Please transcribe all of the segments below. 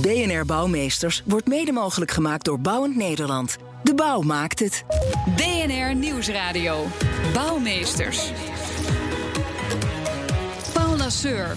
BNR Bouwmeesters wordt mede mogelijk gemaakt door Bouwend Nederland. De bouw maakt het. BNR Nieuwsradio. Bouwmeesters. Paul Lasseur.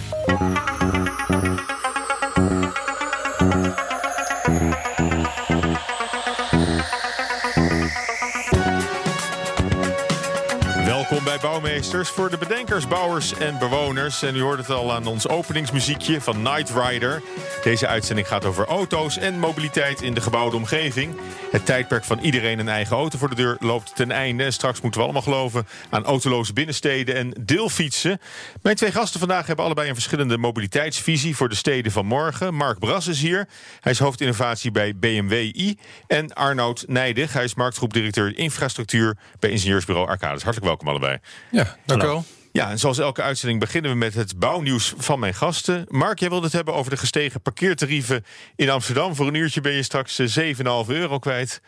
Welkom bij Bouwmeesters voor de bedenkers, bouwers en bewoners. En u hoort het al aan ons openingsmuziekje van Night Rider. Deze uitzending gaat over auto's en mobiliteit in de gebouwde omgeving. Het tijdperk van iedereen een eigen auto voor de deur loopt ten einde. Straks moeten we allemaal geloven aan autoloze binnensteden en deelfietsen. Mijn twee gasten vandaag hebben allebei een verschillende mobiliteitsvisie voor de steden van morgen. Mark Bras is hier. Hij is hoofdinnovatie bij BMW I. En Arnoud Nijdig. Hij is marktgroepdirecteur infrastructuur bij ingenieursbureau Arcades. Hartelijk welkom allebei. Ja, dank u wel. Ja, en zoals elke uitzending beginnen we met het bouwnieuws van mijn gasten. Mark, jij wilde het hebben over de gestegen parkeertarieven in Amsterdam. Voor een uurtje ben je straks eh, 7,5 euro kwijt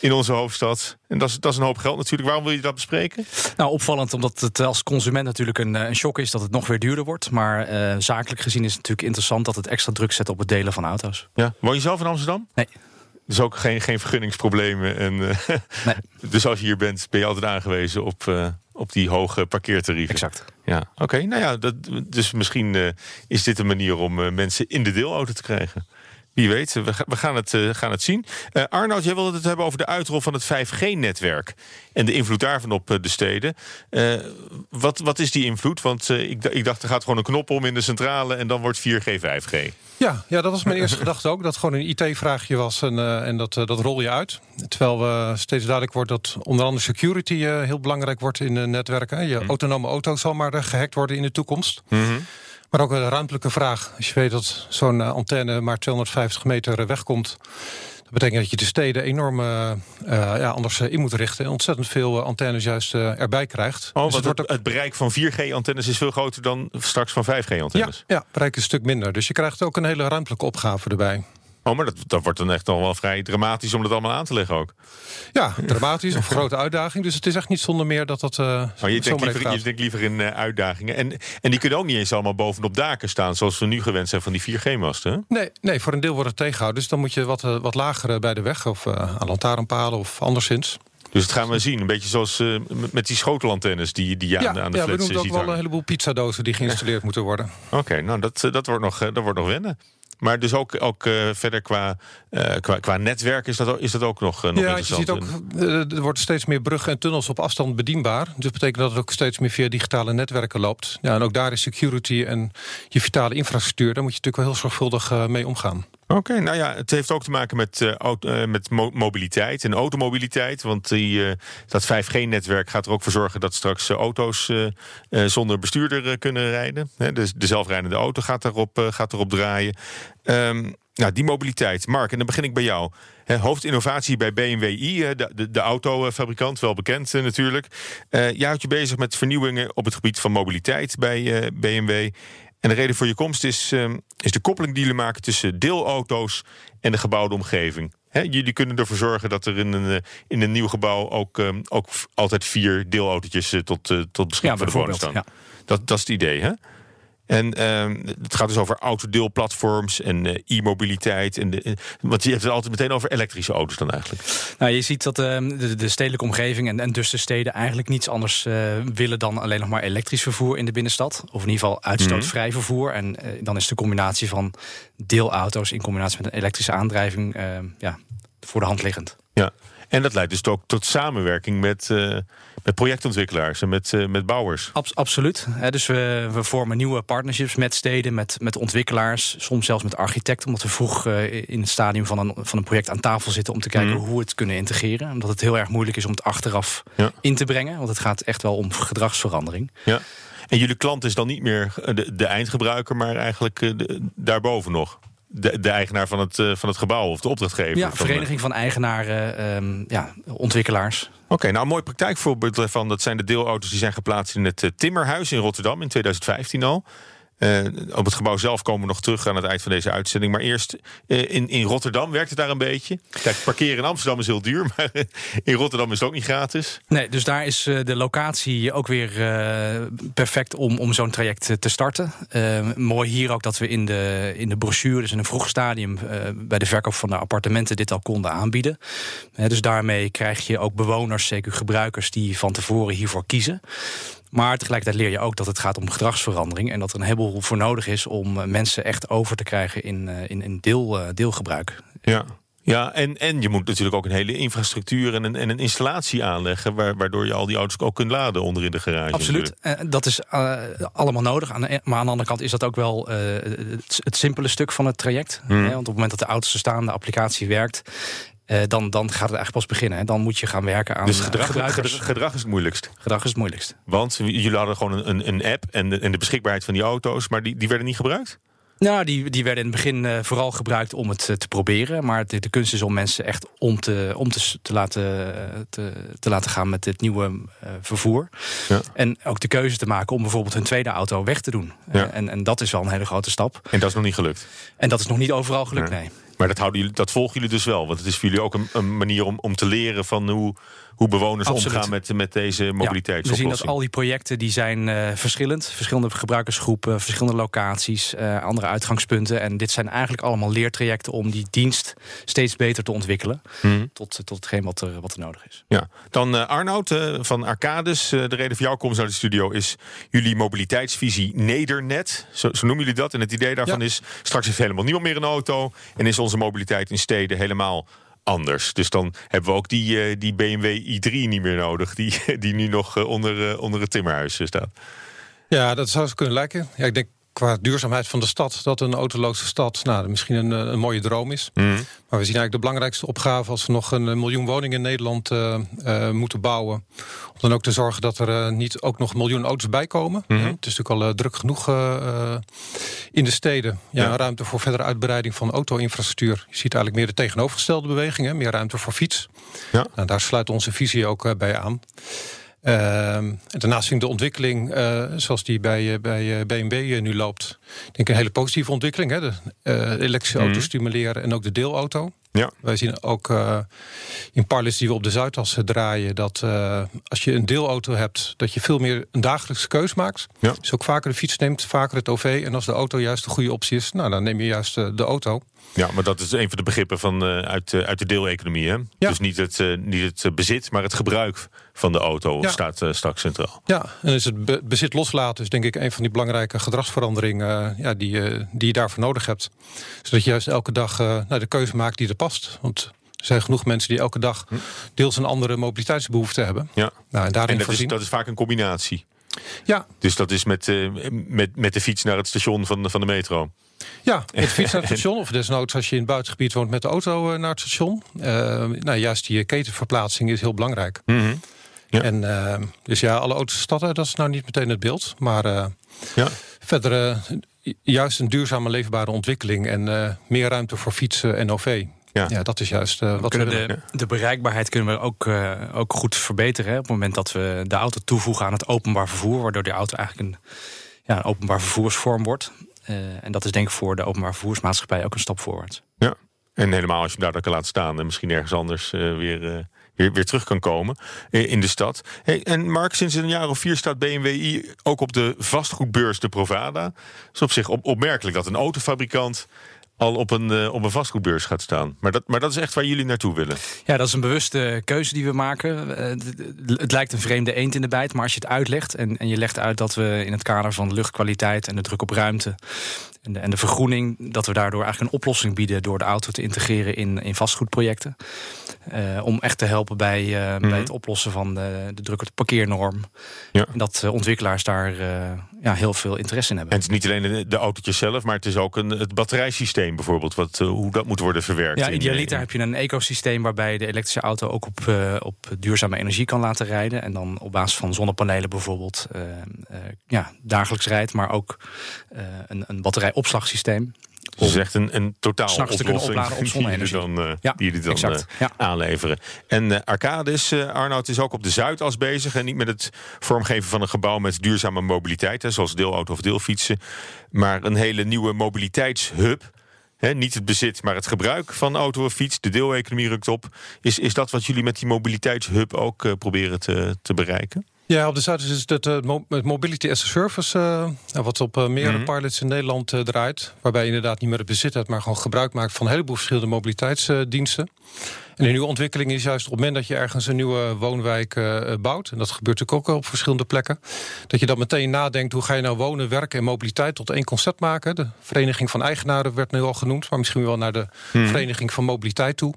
in onze hoofdstad. En dat is, dat is een hoop geld natuurlijk. Waarom wil je dat bespreken? Nou, opvallend omdat het als consument natuurlijk een, eh, een shock is dat het nog weer duurder wordt. Maar eh, zakelijk gezien is het natuurlijk interessant dat het extra druk zet op het delen van auto's. Ja. Woon je zelf in Amsterdam? Nee. Dus ook geen, geen vergunningsproblemen. En, eh, Nee. dus als je hier bent, ben je altijd aangewezen op, eh, op die hoge parkeertarieven. Exact. Ja, oké. Nou ja, dat, dus misschien eh, is dit een manier om mensen in de deelauto te krijgen. Wie weet, we, we gaan, het, eh, gaan het zien. Eh Arnoud, jij wilde het hebben over de uitrol van het 5G-netwerk... en de invloed daarvan op eh, de steden. Wat, wat is die invloed? Want ik, ik dacht, er gaat gewoon een knop om in de centrale... en dan wordt 4G 5G. Ja, ja, dat was mijn eerste gedachte ook. Dat gewoon een IT-vraagje was en, en dat, dat rol je uit. Terwijl we steeds duidelijk wordt dat onder andere security heel belangrijk wordt in de netwerken. Je autonome auto zal maar eh, gehackt worden in de toekomst. Maar ook een ruimtelijke vraag. Als je weet dat zo'n eh, antenne maar 250 meter eh, wegkomt. Dat betekent dat je de steden enorm eh, ja, anders in moet richten. En ontzettend veel antennes juist erbij krijgt. Oh, Dus wordt het, ook- het bereik van 4G-antennes is veel groter dan straks van 5G-antennes. ja, ja, bereik een stuk minder. Dus je krijgt ook een hele ruimtelijke opgave erbij. Oh, maar dat, dat wordt dan echt nog wel vrij dramatisch om dat allemaal aan te leggen ook. Ja, dramatisch of grote uitdaging. Dus het is echt niet zonder meer dat dat. Maar Oh, je denkt, liever, je denkt liever in eh, uitdagingen. En, en die kunnen ook niet eens allemaal bovenop daken staan... zoals we nu gewend zijn van die 4G-masten. Nee, nee, voor een deel wordt het tegengehouden. Dus dan moet je wat, eh, wat lager bij de weg of aan lantaarnpalen of anderszins. Dus dat gaan we zien. Een beetje zoals met- die schotelantennes die, die je Ja, aan, aan de ja we flats doen eh, ook ziet wel een heleboel pizzadozen die geïnstalleerd moeten worden. Oké, nou dat, dat, wordt nog, dat wordt nog wennen. Maar dus ook, ook eh, verder qua, eh, qua, qua netwerk is dat, ook- is dat ook nog, eh, nog ja, je ziet ook, er worden steeds meer bruggen en tunnels op afstand bedienbaar. Dus dat betekent dat het ook steeds meer via digitale netwerken loopt. Ja, en ook daar is security en je vitale infrastructuur. Daar moet je natuurlijk wel heel zorgvuldig mee omgaan. Oké, nou ja, het heeft ook te maken met, eh, eh, met mo- mobiliteit en automobiliteit. Want die, eh, dat 5G-netwerk gaat er ook voor zorgen dat straks auto's zonder bestuurder kunnen rijden. Dus de zelfrijdende auto gaat erop, gaat erop draaien. Ehm, nou, die mobiliteit. Mark, en dan begin ik bij jou. Hoofdinnovatie bij BMW i, de, de, autofabrikant, wel bekend natuurlijk. Jij houdt je bezig met vernieuwingen op het gebied van mobiliteit bij BMW. En de reden voor je komst is, ehm, is de koppeling die jullie maken tussen deelauto's en de gebouwde omgeving. Hè, jullie kunnen ervoor zorgen dat er in een, eh, in een nieuw gebouw ook, ehm, ook altijd vier deelautootjes eh, tot, eh, tot beschikking Ja, voor de staan. bijvoorbeeld, Dat, dat is het idee, hè? En ehm, het gaat dus over autodeelplatforms en eh, e-mobiliteit. En de, eh, want je hebt het altijd meteen over elektrische auto's dan eigenlijk. Nou, je ziet dat eh, de, de stedelijke omgeving en, en dus de steden eigenlijk niets anders eh, willen dan alleen nog maar elektrisch vervoer in de binnenstad. Of in ieder geval uitstootvrij vervoer. En dan is de combinatie van deelauto's in combinatie met een elektrische aandrijving eh, ja, voor de hand liggend. Ja. En dat leidt dus ook tot samenwerking met, met projectontwikkelaars en met, eh, met bouwers. Abs- absoluut. Dus we, we vormen nieuwe partnerships met steden, met, met ontwikkelaars, soms zelfs met architecten, omdat we vroeg eh, in het stadium van een, van een project aan tafel zitten om te kijken hoe we het kunnen integreren. Omdat het heel erg moeilijk is om het achteraf Ja. in te brengen, want het gaat echt wel om gedragsverandering. Ja. En jullie klant is dan niet meer eh, de, de eindgebruiker, maar eigenlijk de- daarboven nog. De, de eigenaar van het, van het gebouw of de opdrachtgever. Ja, vereniging van eigenaren, ehm, ja, ontwikkelaars. Oké, nou een mooi praktijkvoorbeeld daarvan... dat zijn de deelauto's die zijn geplaatst in het Timmerhuis in Rotterdam in 2015 al. Uh, op het gebouw zelf komen we nog terug aan het eind van deze uitzending. Maar eerst uh, in, in Rotterdam werkt het daar een beetje. Kijk, parkeren in Amsterdam is heel duur, maar in Rotterdam is het ook niet gratis. Nee, dus daar is uh, de locatie ook weer perfect om, om zo'n traject te starten. mooi hier ook dat we in de, in de brochure, dus in een vroeg stadium bij de verkoop van de appartementen, dit al konden aanbieden. dus daarmee krijg je ook bewoners, zeker gebruikers, die van tevoren hiervoor kiezen. Maar tegelijkertijd leer je ook dat het gaat om gedragsverandering. En dat er een heleboel voor nodig is om eh, mensen echt over te krijgen in, eh, in, in deel, uh, deelgebruik. Ja. Ja, en, en je moet natuurlijk ook een hele infrastructuur en een, en een installatie aanleggen. Waardoor je al die auto's ook kunt laden onder in de garage. Absoluut. dat is allemaal nodig. maar aan de andere kant is dat ook wel het, het, simpele stuk van het traject. Hmm. want op het moment dat de auto's er staan, de applicatie werkt. Uh, dan, dan gaat het eigenlijk pas beginnen. Hè. Dan moet je gaan werken aan dus gedrag, gebruikers. Gedrag is het moeilijkst? Gedrag is het moeilijkst. Want jullie hadden gewoon een, een app en de, en de beschikbaarheid van die auto's... maar die, die werden niet gebruikt? Nou, die, die werden in het begin uh, vooral gebruikt om het uh, te proberen. Maar de, de, kunst is om mensen echt om te, om te, te, laten, te, te laten gaan met dit nieuwe uh, vervoer. Ja. En ook de keuze te maken om bijvoorbeeld hun tweede auto weg te doen. Ja. en, en dat is wel een hele grote stap. En dat is nog niet gelukt? En dat is nog niet overal gelukt, nee. Maar dat, houden jullie, dat volgen jullie dus wel. Want het is voor jullie ook een, een manier om, om te leren van hoe, hoe bewoners omgaan met, met deze mobiliteitsoplossing. we zien dat al die projecten die zijn uh, verschillend. Verschillende gebruikersgroepen, verschillende locaties, uh, andere uitgangspunten. En dit zijn eigenlijk allemaal leertrajecten om die dienst steeds beter te ontwikkelen. Hmm. Tot, tot hetgeen wat er, wat er nodig is. Ja. Dan Arnoud van Arcades. de reden voor jouw komst naar de studio is jullie mobiliteitsvisie Nedernet. Zo, zo noemen jullie dat. En het idee daarvan is, straks heeft helemaal niemand meer een auto. En is onze mobiliteit in steden helemaal anders. Dus dan hebben we ook die, uh, die BMW i3 niet meer nodig, die, die nu nog uh, onder, uh, onder het timmerhuis staat. Ja, dat zou kunnen lijken. Ja, ik denk qua duurzaamheid van de stad... dat een autoloze stad nou, misschien een, een mooie droom is. Mm. Maar we zien eigenlijk de belangrijkste opgave... als we nog een miljoen woningen in Nederland uh, uh, moeten bouwen... om dan ook te zorgen dat er uh, niet ook nog een miljoen auto's bij komen. Mm -hmm. Het is natuurlijk al druk genoeg in de steden. Ja, ja, ruimte voor verdere uitbreiding van auto-infrastructuur. Je ziet eigenlijk meer de tegenovergestelde bewegingen. Meer ruimte voor fiets. Ja. Nou, daar sluit onze visie ook bij aan. Uh, en daarnaast vind ik de ontwikkeling uh, zoals die bij, uh, bij BMW nu loopt... denk ik een hele positieve ontwikkeling. Hè? De elektrische auto mm. stimuleren en ook de deelauto. Ja. Wij zien ook in parlits die we op de Zuidas draaien... dat als je een deelauto hebt, dat je veel meer een dagelijkse keus maakt. Ja. Dus ook vaker de fiets neemt, vaker het OV. En als de auto juist de goede optie is, nou, dan neem je juist de auto. Ja, maar dat is een van de begrippen van, uit, uit de deeleconomie. Hè? Ja. Dus niet het, niet het bezit, maar het gebruik van de auto ja. staat straks centraal. Ja, en is het be bezit loslaten is denk ik een van die belangrijke gedragsveranderingen ja, die, die je daarvoor nodig hebt. Zodat je juist elke dag nou, de keuze maakt die er past. Want er zijn genoeg mensen die elke dag hm. deels een andere mobiliteitsbehoefte hebben. Ja. Nou, en daarin en dat, is, dat is vaak een combinatie. Ja. Dus dat is met, met, met de fiets naar het station van, van de metro. Ja, met fiets naar het station. Of desnoods als je in het buitengebied woont met de auto uh, naar het station. Uh, nou, juist die ketenverplaatsing is heel belangrijk. Mm -hmm. ja. En, uh, dus ja, alle auto's stadden, dat is nou niet meteen het beeld. Maar ja. verder juist een duurzame leefbare ontwikkeling. En meer ruimte voor fietsen en OV. Ja. ja, dat is juist uh, wat we kunnen de, de, bereikbaarheid kunnen we ook, uh, ook goed verbeteren. Hè, op het moment dat we de auto toevoegen aan het openbaar vervoer. Waardoor die auto eigenlijk een, ja, een openbaar vervoersvorm wordt. Uh, en dat is denk ik voor de openbaar vervoersmaatschappij ook een stap voorwaarts. Ja, en helemaal als je hem daar dan kan laten staan en misschien ergens anders uh, weer, uh, weer, weer terug kan komen in de stad. Hey, en Mark, sinds een jaar of vier staat BMW ook op de vastgoedbeurs de Provada. Dat is op zich op, opmerkelijk dat een autofabrikant al op een, uh, op een vastgoedbeurs gaat staan. Maar dat, maar dat is echt waar jullie naartoe willen. Ja, dat is een bewuste keuze die we maken. Uh, het lijkt een vreemde eend in de bijt, maar als je het uitlegt... En, en je legt uit dat we in het kader van luchtkwaliteit en de druk op ruimte... En de, en de vergroening, dat we daardoor eigenlijk een oplossing bieden... door de auto te integreren in, in vastgoedprojecten. Uh, om echt te helpen bij, uh, mm -hmm. bij het oplossen van de, de druk op de parkeernorm. Ja. En dat uh, ontwikkelaars daar ja, heel veel interesse in hebben. En het is niet alleen de, de autootjes zelf, maar het is ook een, het batterijsysteem bijvoorbeeld. Wat, hoe dat moet worden verwerkt. Ja, idealiter heb je een ecosysteem waarbij de elektrische auto ook op, op duurzame energie kan laten rijden. En dan op basis van zonnepanelen bijvoorbeeld ja, dagelijks rijdt, maar ook een, een batterij opslagsysteem. Dus is echt een, een totaal S'nachts te kunnen oplossing opladen op die jullie dan, eh, Ja, die jullie dan eh, Ja. aanleveren. En eh, Arcadis, eh, Arnoud, is ook op de Zuidas bezig. En niet met het vormgeven van een gebouw met duurzame mobiliteit, hè, zoals deelauto of deelfietsen. Maar een hele nieuwe mobiliteitshub. Hè, niet het bezit, maar het gebruik van auto of fiets. De deeleconomie rukt op. Is, is dat wat jullie met die mobiliteitshub ook proberen te, te bereiken? Ja, op de Zuid is het het Mobility as a Service, eh, wat op eh, meerdere Mhm. pilots in Nederland eh, draait. Waarbij je inderdaad niet meer het bezit hebt, maar gewoon gebruik maakt van een heleboel verschillende mobiliteitsdiensten. En een nieuwe ontwikkeling is juist op het moment dat je ergens een nieuwe woonwijk bouwt, en dat gebeurt natuurlijk ook op verschillende plekken, dat je dan meteen nadenkt hoe ga je nou wonen, werken en mobiliteit tot één concept maken. De Vereniging van Eigenaren werd nu al genoemd, maar misschien wel naar de Vereniging van Mobiliteit toe,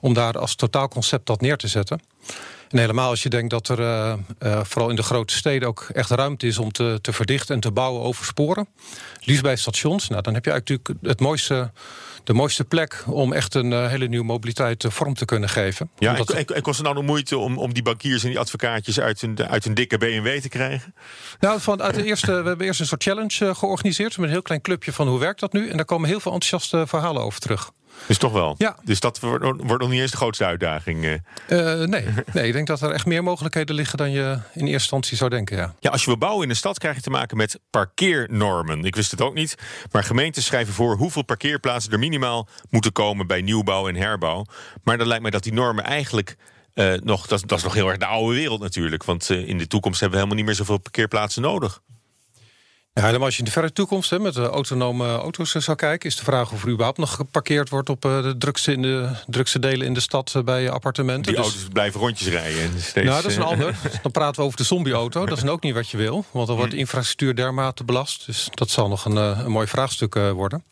om daar als totaalconcept dat neer te zetten. En helemaal als je denkt dat er eh, eh, vooral in de grote steden ook echt ruimte is om te, te verdichten en te bouwen over sporen. Liefst bij stations. Nou, dan heb je eigenlijk natuurlijk het mooiste, de mooiste plek om echt een eh, hele nieuwe mobiliteit vorm te kunnen geven. Ja, Omdat- en, en, kost het nou de moeite om, om die bankiers en die advocaatjes uit hun, uit hun dikke BMW te krijgen? Nou, van, uit de eerste, we hebben eerst een soort challenge georganiseerd met een heel klein clubje van hoe werkt dat nu. En daar komen heel veel enthousiaste verhalen over terug. Dus toch wel. Ja. Dus dat wordt, wordt nog niet eens de grootste uitdaging. eh. Eh, nee. nee, ik denk dat er echt meer mogelijkheden liggen dan je in eerste instantie zou denken. Ja. Ja, als je wil bouwen in een stad krijg je te maken met parkeernormen. Ik wist het ook niet. Maar gemeenten schrijven voor hoeveel parkeerplaatsen er minimaal moeten komen bij nieuwbouw en herbouw. Maar dan lijkt mij dat die normen eigenlijk. eh, nog, dat, dat is nog heel erg de oude wereld natuurlijk. Want in de toekomst hebben we helemaal niet meer zoveel parkeerplaatsen nodig. Ja, helemaal als je in de verre toekomst hè, met de autonome auto's eh, zou kijken, is de vraag of er überhaupt nog geparkeerd wordt op eh, de drukste, in de drukste delen in de stad eh, bij appartementen. Die Dus- auto's blijven rondjes rijden. En steeds, nou, dat is een eh, ander. Dan praten we over de zombie-auto. Dat is ook niet wat je wil. Want dan wordt de infrastructuur dermate belast. Dus dat zal nog een, eh, een mooi vraagstuk eh, worden.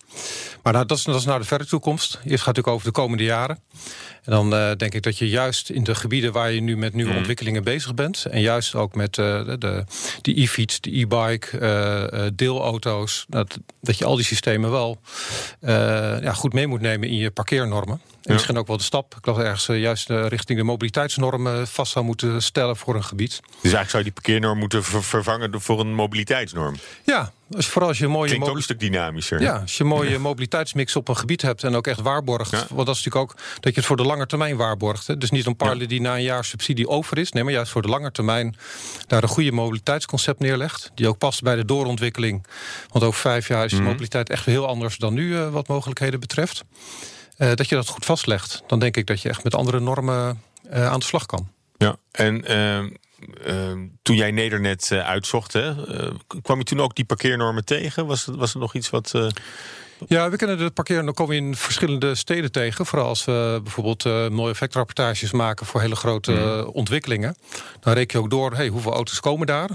Maar nou, dat, is, dat is naar de verre toekomst. Eerst gaat het natuurlijk over de komende jaren. En dan eh, denk ik dat je juist in de gebieden waar je nu met nieuwe ontwikkelingen bezig bent. En juist ook met eh, de, e-fiets, de e-bike, eh, eh, deelauto's. Dat, dat je al die systemen wel eh, ja, goed mee moet nemen in je parkeernormen. En misschien ook wel de stap. Ik las ergens eh, juist eh, richting de mobiliteitsnormen vast zou moeten stellen voor een gebied. Dus eigenlijk zou je die parkeernorm moeten ver- vervangen door- voor een mobiliteitsnorm. Ja, als, vooral als je een mooie Klinkt ook een stuk dynamischer. Ja, als je een mooie mobiliteitsmix op een gebied hebt en ook echt waarborgt. Ja. Want dat is natuurlijk ook dat je het voor de lange termijn waarborgt. Hè. Dus niet een pilot die na een jaar subsidie over is. Nee, maar juist voor de lange termijn daar een goede mobiliteitsconcept neerlegt. Die ook past bij de doorontwikkeling. Want over vijf jaar is de mobiliteit echt heel anders dan nu eh, wat mogelijkheden betreft. Eh, dat je dat goed vastlegt. Dan denk ik dat je echt met andere normen eh, aan de slag kan. Ja, en ehm, toen jij Nedernet eh, uitzocht, eh, kwam je toen ook die parkeernormen tegen? Was was het nog iets wat. Eh, Ja, we kennen de parkeren. Dan komen we in verschillende steden tegen. Vooral als we bijvoorbeeld uh, mooie effectrapportages maken voor hele grote uh, ontwikkelingen. Dan reken je ook door, hey, hoeveel auto's komen daar?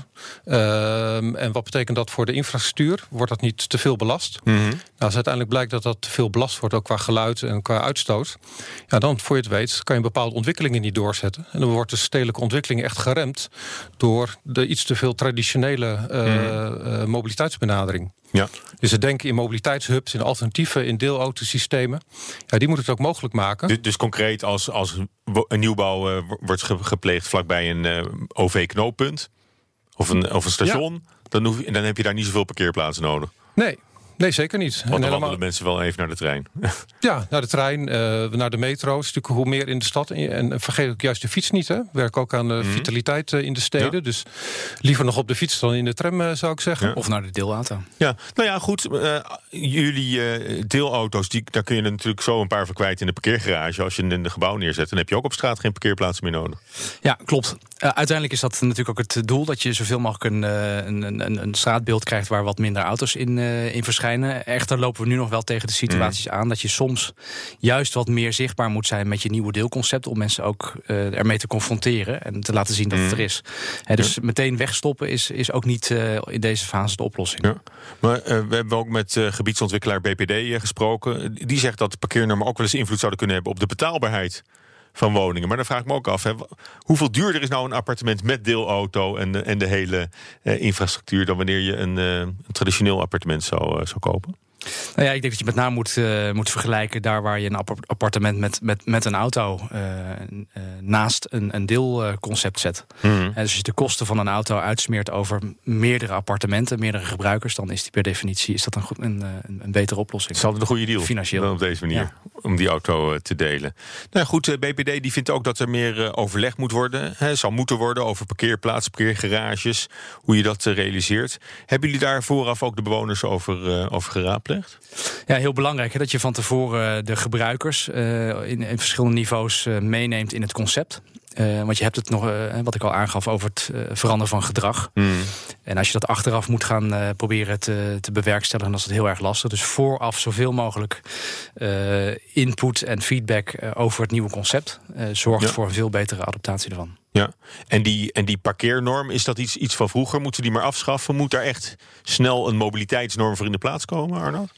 Uh, en wat betekent dat voor de infrastructuur? Wordt dat niet te veel belast? Mm -hmm. nou, als uiteindelijk blijkt dat dat te veel belast wordt, ook qua geluid en qua uitstoot. Ja, dan, voor je het weet, kan je bepaalde ontwikkelingen niet doorzetten. En dan wordt de stedelijke ontwikkeling echt geremd door de iets te veel traditionele mm. mobiliteitsbenadering. Ja. Dus het denken in mobiliteitshubs, in alternatieven, in deelautosystemen. Ja, die moeten het ook mogelijk maken. Dus, dus concreet als, als een nieuwbouw uh, wordt gepleegd vlakbij een uh, OV-knooppunt of een, of een station, ja. dan, hoef je, dan heb je daar niet zoveel parkeerplaatsen nodig. Nee, Nee, zeker niet. Want dan helemaal... wandelen mensen wel even naar de trein. Ja, naar de trein, uh, naar de metro. Is natuurlijk hoe meer in de stad. En, vergeet ook juist de fiets niet. Hè. Werk ook aan de mm. vitaliteit uh, in de steden. Ja. Dus liever nog op de fiets dan in de tram, uh, zou ik zeggen. Ja. Of naar de deelauto. Ja, nou ja, goed. jullie deelauto's, die, daar kun je natuurlijk zo een paar van kwijt in de parkeergarage. Als je in een gebouw neerzet, dan heb je ook op straat geen parkeerplaats meer nodig. Ja, klopt. Uiteindelijk is dat natuurlijk ook het doel. Dat je zoveel mogelijk een, een, een, een straatbeeld krijgt waar wat minder auto's in, in verschijnen. Echter lopen we nu nog wel tegen de situaties mm. aan dat je soms juist wat meer zichtbaar moet zijn met je nieuwe deelconcept. Om mensen ook uh, ermee te confronteren en te laten zien dat mm. het er is. He, dus meteen wegstoppen is, is ook niet in deze fase de oplossing. Ja. Maar we hebben ook met gebiedsontwikkelaar BPD gesproken. Die zegt dat de parkeernormen ook wel eens invloed zouden kunnen hebben op de betaalbaarheid van woningen. Maar dan vraag ik me ook af, hè, hoeveel duurder is nou een appartement met deelauto en en de hele uh, infrastructuur dan wanneer je een, uh, een traditioneel appartement zou, uh, zou kopen? Nou ja, ik denk dat je met name moet, uh, moet vergelijken daar waar je een appartement met, met, met een auto uh, uh, naast een, een deelconcept zet. Mm. dus als je de kosten van een auto uitsmeert over meerdere appartementen, meerdere gebruikers, dan is die per definitie is dat een, goed, een, een, betere oplossing. Is altijd een goede deal. Financieel. op deze manier. Ja. Om die auto te delen. Nou goed, BPD die vindt ook dat er meer overleg moet worden. Hè, zal moeten worden over parkeerplaatsen, parkeergarages. Hoe je dat realiseert. Hebben jullie daar vooraf ook de bewoners over, over geraadpleegd? Ja, heel belangrijk hè, dat je van tevoren de gebruikers uh, in, in, verschillende niveaus uh, meeneemt in het concept. Uh, want je hebt het nog, wat ik al aangaf, over het veranderen van gedrag. Mm. En als je dat achteraf moet gaan proberen te, te bewerkstelligen, dan is dat heel erg lastig. Dus vooraf zoveel mogelijk input en feedback over het nieuwe concept zorgt ja. voor een veel betere adaptatie ervan. Ja, en die, en die parkeernorm, is dat iets, iets van vroeger? Moeten die maar afschaffen? Moet daar echt snel een mobiliteitsnorm voor in de plaats komen, Arnoud?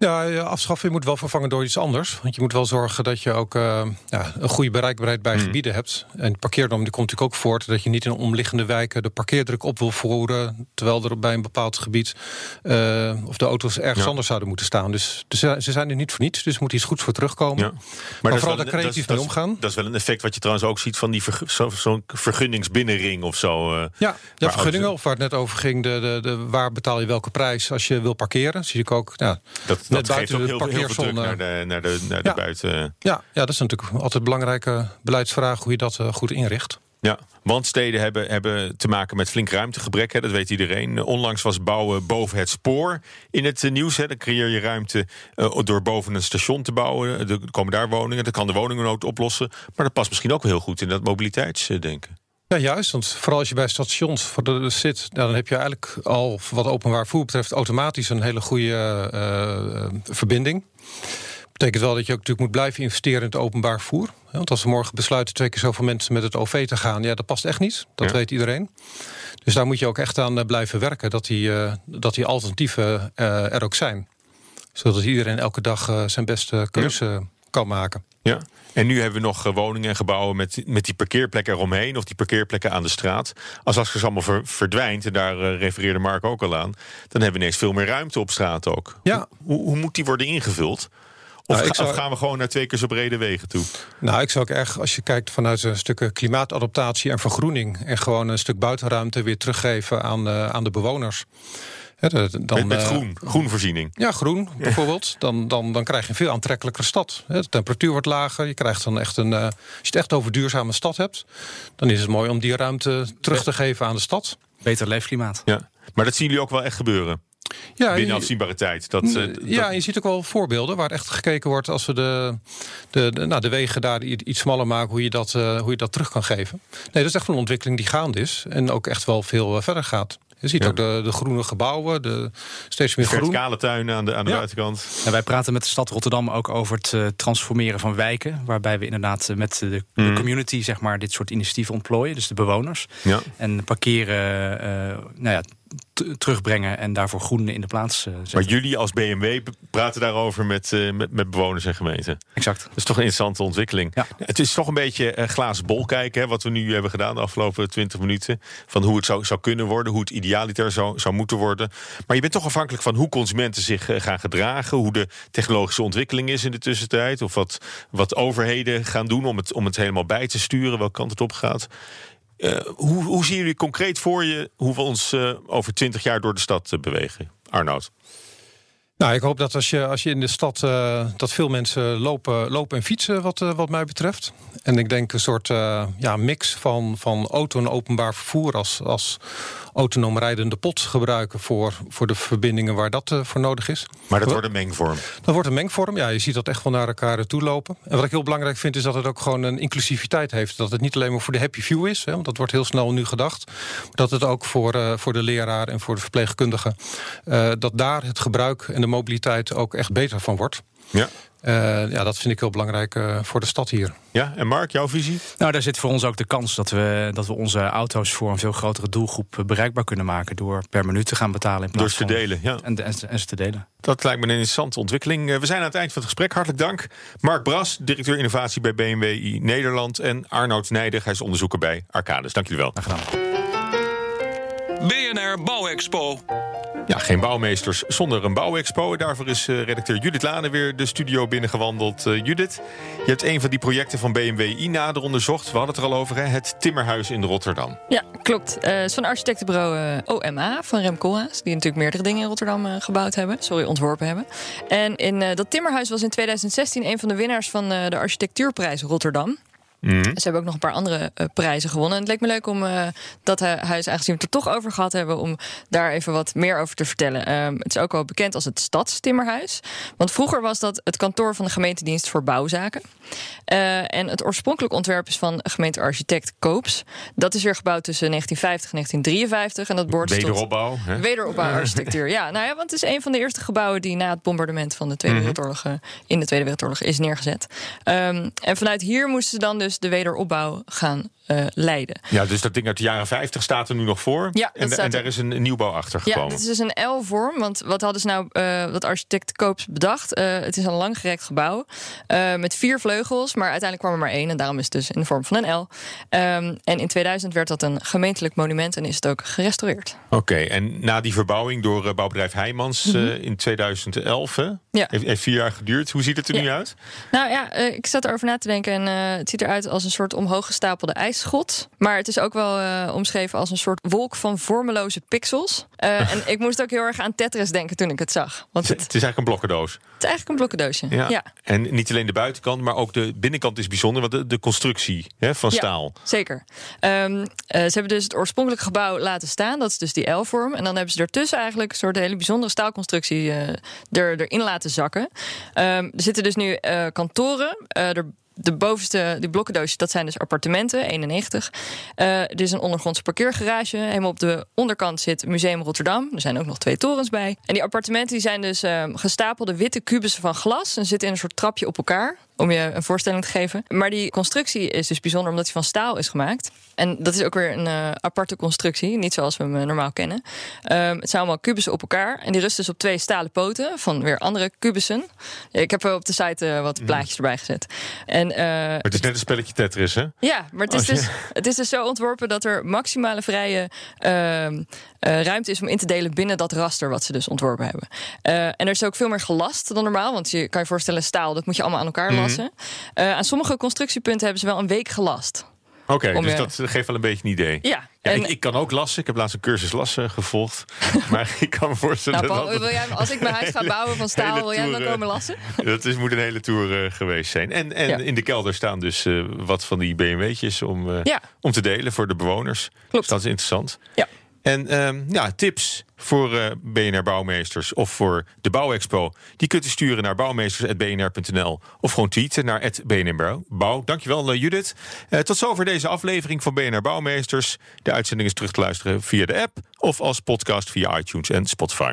Ja, afschaffen je moet wel vervangen door iets anders. Want je moet wel zorgen dat je ook uh, ja, een goede bereikbaarheid bij mm. gebieden hebt. En parkeernorm die komt natuurlijk ook voort dat je niet in omliggende wijken de parkeerdruk op wil voeren. Terwijl er bij een bepaald gebied uh, of de auto's ergens ja. anders zouden moeten staan. Dus, dus ze zijn er niet voor niets. Dus er moet iets goeds voor terugkomen. Ja. Maar, maar vooral daar creatief mee omgaan. Dat is wel een effect wat je trouwens ook ziet van die zo'n zo vergunningsbinnenring of zo. Uh, ja, ja vergunningen, of waar het net over ging, de, de, de, waar betaal je welke prijs als je wil parkeren. Zie ik ook. Ja, dat, dat geeft ook heel, heel veel druk naar de, naar de, naar de ja. buiten. Ja, ja, dat is natuurlijk altijd een belangrijke beleidsvraag... hoe je dat uh, goed inricht. Ja, want steden hebben, hebben te maken met flink ruimtegebrek. Hè, dat weet iedereen. Onlangs was bouwen boven het spoor in het uh, nieuws. Hè. Dan creëer je ruimte uh, door boven een station te bouwen. Er komen daar woningen. Dat kan de woningenood oplossen. Maar dat past misschien ook wel heel goed in dat mobiliteitsdenken. Ja, juist. Want vooral als je bij stations voor de zit, dan heb je eigenlijk al wat openbaar voer betreft automatisch een hele goede uh, verbinding. Betekent wel dat je ook natuurlijk moet blijven investeren in het openbaar voer. Want als we morgen besluiten twee keer zoveel mensen met het OV te gaan, ja, dat past echt niet. Dat ja. weet iedereen. Dus daar moet je ook echt aan blijven werken, dat die, uh, dat die alternatieven uh, er ook zijn. Zodat iedereen elke dag zijn beste keuze ja. Kan maken. Ja. En nu hebben we nog woningen en gebouwen met, met die parkeerplekken eromheen... of die parkeerplekken aan de straat. Als dat allemaal ver, verdwijnt, en daar uh, refereerde Mark ook al aan... dan hebben we ineens veel meer ruimte op straat ook. Ja. Hoe, hoe moet die worden ingevuld? Of, nou, zou... of, gaan we gewoon naar twee keer zo brede wegen toe? Nou, ik zou ook erg, als je kijkt vanuit een stuk klimaatadaptatie en vergroening... en gewoon een stuk buitenruimte weer teruggeven aan, aan de bewoners... He, dan, met, met groen, groenvoorziening. Ja, groen bijvoorbeeld. Dan, dan, dan krijg je een veel aantrekkelijkere stad. De temperatuur wordt lager. Je krijgt dan echt een. Uh, als je het echt over duurzame stad hebt, dan is het mooi om die ruimte terug te geven aan de stad. Beter leefklimaat. Ja, maar dat zien jullie ook wel echt gebeuren. Ja, binnen afzienbare tijd. Dat, uh, ja, dat... je ziet ook wel voorbeelden waar echt gekeken wordt als we de, de, de, nou, de wegen daar iets smaller maken, hoe je, dat, uh, hoe je dat terug kan geven. Nee, dat is echt een ontwikkeling die gaande is en ook echt wel veel uh, verder gaat. Je ziet ja. ook de, de groene gebouwen, de, steeds meer groen. Verticale tuinen aan de, aan de ja. buitenkant. En wij praten met de stad Rotterdam ook over het uh, transformeren van wijken. Waarbij we inderdaad uh, met de, mm. de, community zeg maar, dit soort initiatieven ontplooien. Dus de bewoners. Ja. En parkeren, uh, nou ja, terugbrengen en daarvoor groen in de plaats uh, Maar jullie als BMW praten daarover met, uh, met, met, bewoners en gemeenten. Exact. Dat is toch een interessante ontwikkeling. Ja. Het is toch een beetje uh, glazen bol kijken, hè, wat we nu hebben gedaan de afgelopen 20 minuten. Van hoe het zou, zou kunnen worden, hoe het idealiter zou, zou moeten worden. Maar je bent toch afhankelijk van hoe consumenten zich gaan gedragen, hoe de technologische ontwikkeling is in de tussentijd. Of wat, wat overheden gaan doen om het, om het helemaal bij te sturen, welke kant het op gaat. Uh, hoe, hoe zien jullie concreet voor je hoe we ons uh, over twintig jaar door de stad uh, bewegen? Arnoud. Nou, ik hoop dat als je, als je in de stad uh, dat veel mensen lopen, lopen en fietsen, wat, uh, wat mij betreft. En ik denk een soort uh, ja, mix van, van auto en openbaar vervoer als, als autonoom rijdende pot gebruiken voor, voor de verbindingen waar dat voor nodig is. Maar dat wordt een mengvorm. Dat wordt een mengvorm, ja. Je ziet dat echt wel naar elkaar toe lopen. En wat ik heel belangrijk vind is dat het ook gewoon een inclusiviteit heeft. Dat het niet alleen maar voor de happy few is, hè, want dat wordt heel snel nu gedacht. Maar dat het ook voor, voor de leraar en voor de verpleegkundige, dat daar het gebruik en de mobiliteit ook echt beter van wordt. Ja. Uh, ja, dat vind ik heel belangrijk uh, voor de stad hier. Ja, en Mark, jouw visie? Nou, daar zit voor ons ook de kans dat we, dat we onze auto's voor een veel grotere doelgroep bereikbaar kunnen maken. Door per minuut te gaan betalen. In plaats door ze te delen, ja. En, en, en, ze te delen. Dat lijkt me een interessante ontwikkeling. We zijn aan het eind van het gesprek. Hartelijk dank. Mark Bras, directeur innovatie bij BMW Nederland. En Arnoud Nijdig, hij is onderzoeker bij Arcades. Dank jullie wel. Graag gedaan. BNR Bouwexpo. Ja, geen bouwmeesters zonder een bouwexpo. Daarvoor is uh, redacteur Judith Lane weer de studio binnengewandeld. Uh, Judith, je hebt een van die projecten van BMW nader onderzocht. We hadden het er al over, hè? het Timmerhuis in Rotterdam. Ja, klopt. Uh, het is van architectenbureau OMA van Rem Koolhaas. Die natuurlijk meerdere dingen in Rotterdam gebouwd hebben. Sorry, ontworpen hebben. En in dat Timmerhuis was in 2016 een van de winnaars van de architectuurprijs Rotterdam. Mm. Ze hebben ook nog een paar andere uh, prijzen gewonnen. En het leek me leuk om uh, dat huis, aangezien we het er toch over gehad hebben, om daar even wat meer over te vertellen. Um, het is ook wel bekend als het Stadstimmerhuis. Want vroeger was dat het kantoor van de gemeentedienst voor bouwzaken. Uh, en het oorspronkelijk ontwerp is van gemeentearchitect Koops. Dat is weer gebouwd tussen 1950 en 1953. En dat behoort Wederopbouw. Tot wederopbouwarchitectuur, ja. Nou ja, want het is een van de eerste gebouwen die na het bombardement van de Tweede mm -hmm. Wereldoorlog in de Tweede Wereldoorlog is neergezet. Um, en vanuit hier moesten ze dan dus de wederopbouw gaan uh, leiden. Ja, dus dat ding uit de jaren 50 staat er nu nog voor. Ja, en, en daar is een nieuwbouw achter gekomen. Ja, het is dus een L-vorm. Want wat hadden ze nou, uh, wat architect Koops bedacht? Uh, het is een langgerekt gebouw met vier vleugels. Maar uiteindelijk kwam er maar één. En daarom is het dus in de vorm van een L. Um, en in 2000 werd dat een gemeentelijk monument en is het ook gerestaureerd. Oké, okay, en na die verbouwing door bouwbedrijf Heijmans mm -hmm. in 2011, hè? Ja. Heeft, heeft, vier jaar geduurd. Hoe ziet het er ja. nu uit? Nou ja, ik zat erover na te denken. En het ziet eruit als een soort omhoog gestapelde ijsschot. Maar het is ook wel uh, omschreven als een soort wolk van vormeloze pixels. Uh, en ik moest ook heel erg aan Tetris denken toen ik het zag. Want het, het is eigenlijk een blokkendoos. Het is eigenlijk een blokkendoosje. Ja. ja. En niet alleen de buitenkant, maar ook de binnenkant is bijzonder. Want de, de constructie hè, van staal. Ja, zeker. Um, uh, ze hebben dus het oorspronkelijke gebouw laten staan. Dat is dus die L-vorm. En dan hebben ze ertussen eigenlijk een soort hele bijzondere staalconstructie er, erin laten zakken. Um, er zitten dus nu kantoren. er de bovenste, die blokkendoosjes, dat zijn dus appartementen, 91. Uh, er is een ondergrondse parkeergarage. Helemaal op de onderkant zit Museum Rotterdam. Er zijn ook nog twee torens bij. En die appartementen die zijn dus uh, gestapelde witte kubussen van glas. En zitten in een soort trapje op elkaar om je een voorstelling te geven. Maar die constructie is dus bijzonder omdat hij van staal is gemaakt. En dat is ook weer een uh, aparte constructie, niet zoals we hem normaal kennen. Um, het zijn allemaal kubussen op elkaar en die rusten dus op twee stalen poten van weer andere kubussen. Ik heb op de site uh, wat plaatjes erbij gezet. En, uh, maar het is net een spelletje Tetris, hè? Ja, maar het is, dus, het is dus zo ontworpen dat er maximale vrije uh, ruimte is om in te delen binnen dat raster wat ze dus ontworpen hebben. En er is ook veel meer gelast dan normaal, want je kan je voorstellen staal, dat moet je allemaal aan elkaar lassen. Mm -hmm. aan sommige constructiepunten hebben ze wel een week gelast. Oké, okay, dus dat geeft wel een beetje een idee. Ja, ja ik, ik, kan ook lassen. Ik heb laatst een cursus lassen gevolgd. maar ik kan me voorstellen nou, Paul, dat... Wil jij, als ik mijn huis ga bouwen van staal, wil jij dan komen lassen? Dat is, moet een hele tour uh, geweest zijn. En, en ja. in de kelder staan dus uh, wat van die BMW'tjes om, uh, ja. om te delen voor de bewoners. Klopt. Dus dat is interessant. Ja. En um, ja, tips voor uh, BNR Bouwmeesters of voor de Bouwexpo... die kunt u sturen naar bouwmeesters.bnr.nl... of gewoon tweeten naar BNR Bouw. Dankjewel, uh, Judith. Uh, tot zover deze aflevering van BNR Bouwmeesters. De uitzending is terug te luisteren via de app... of als podcast via iTunes en Spotify.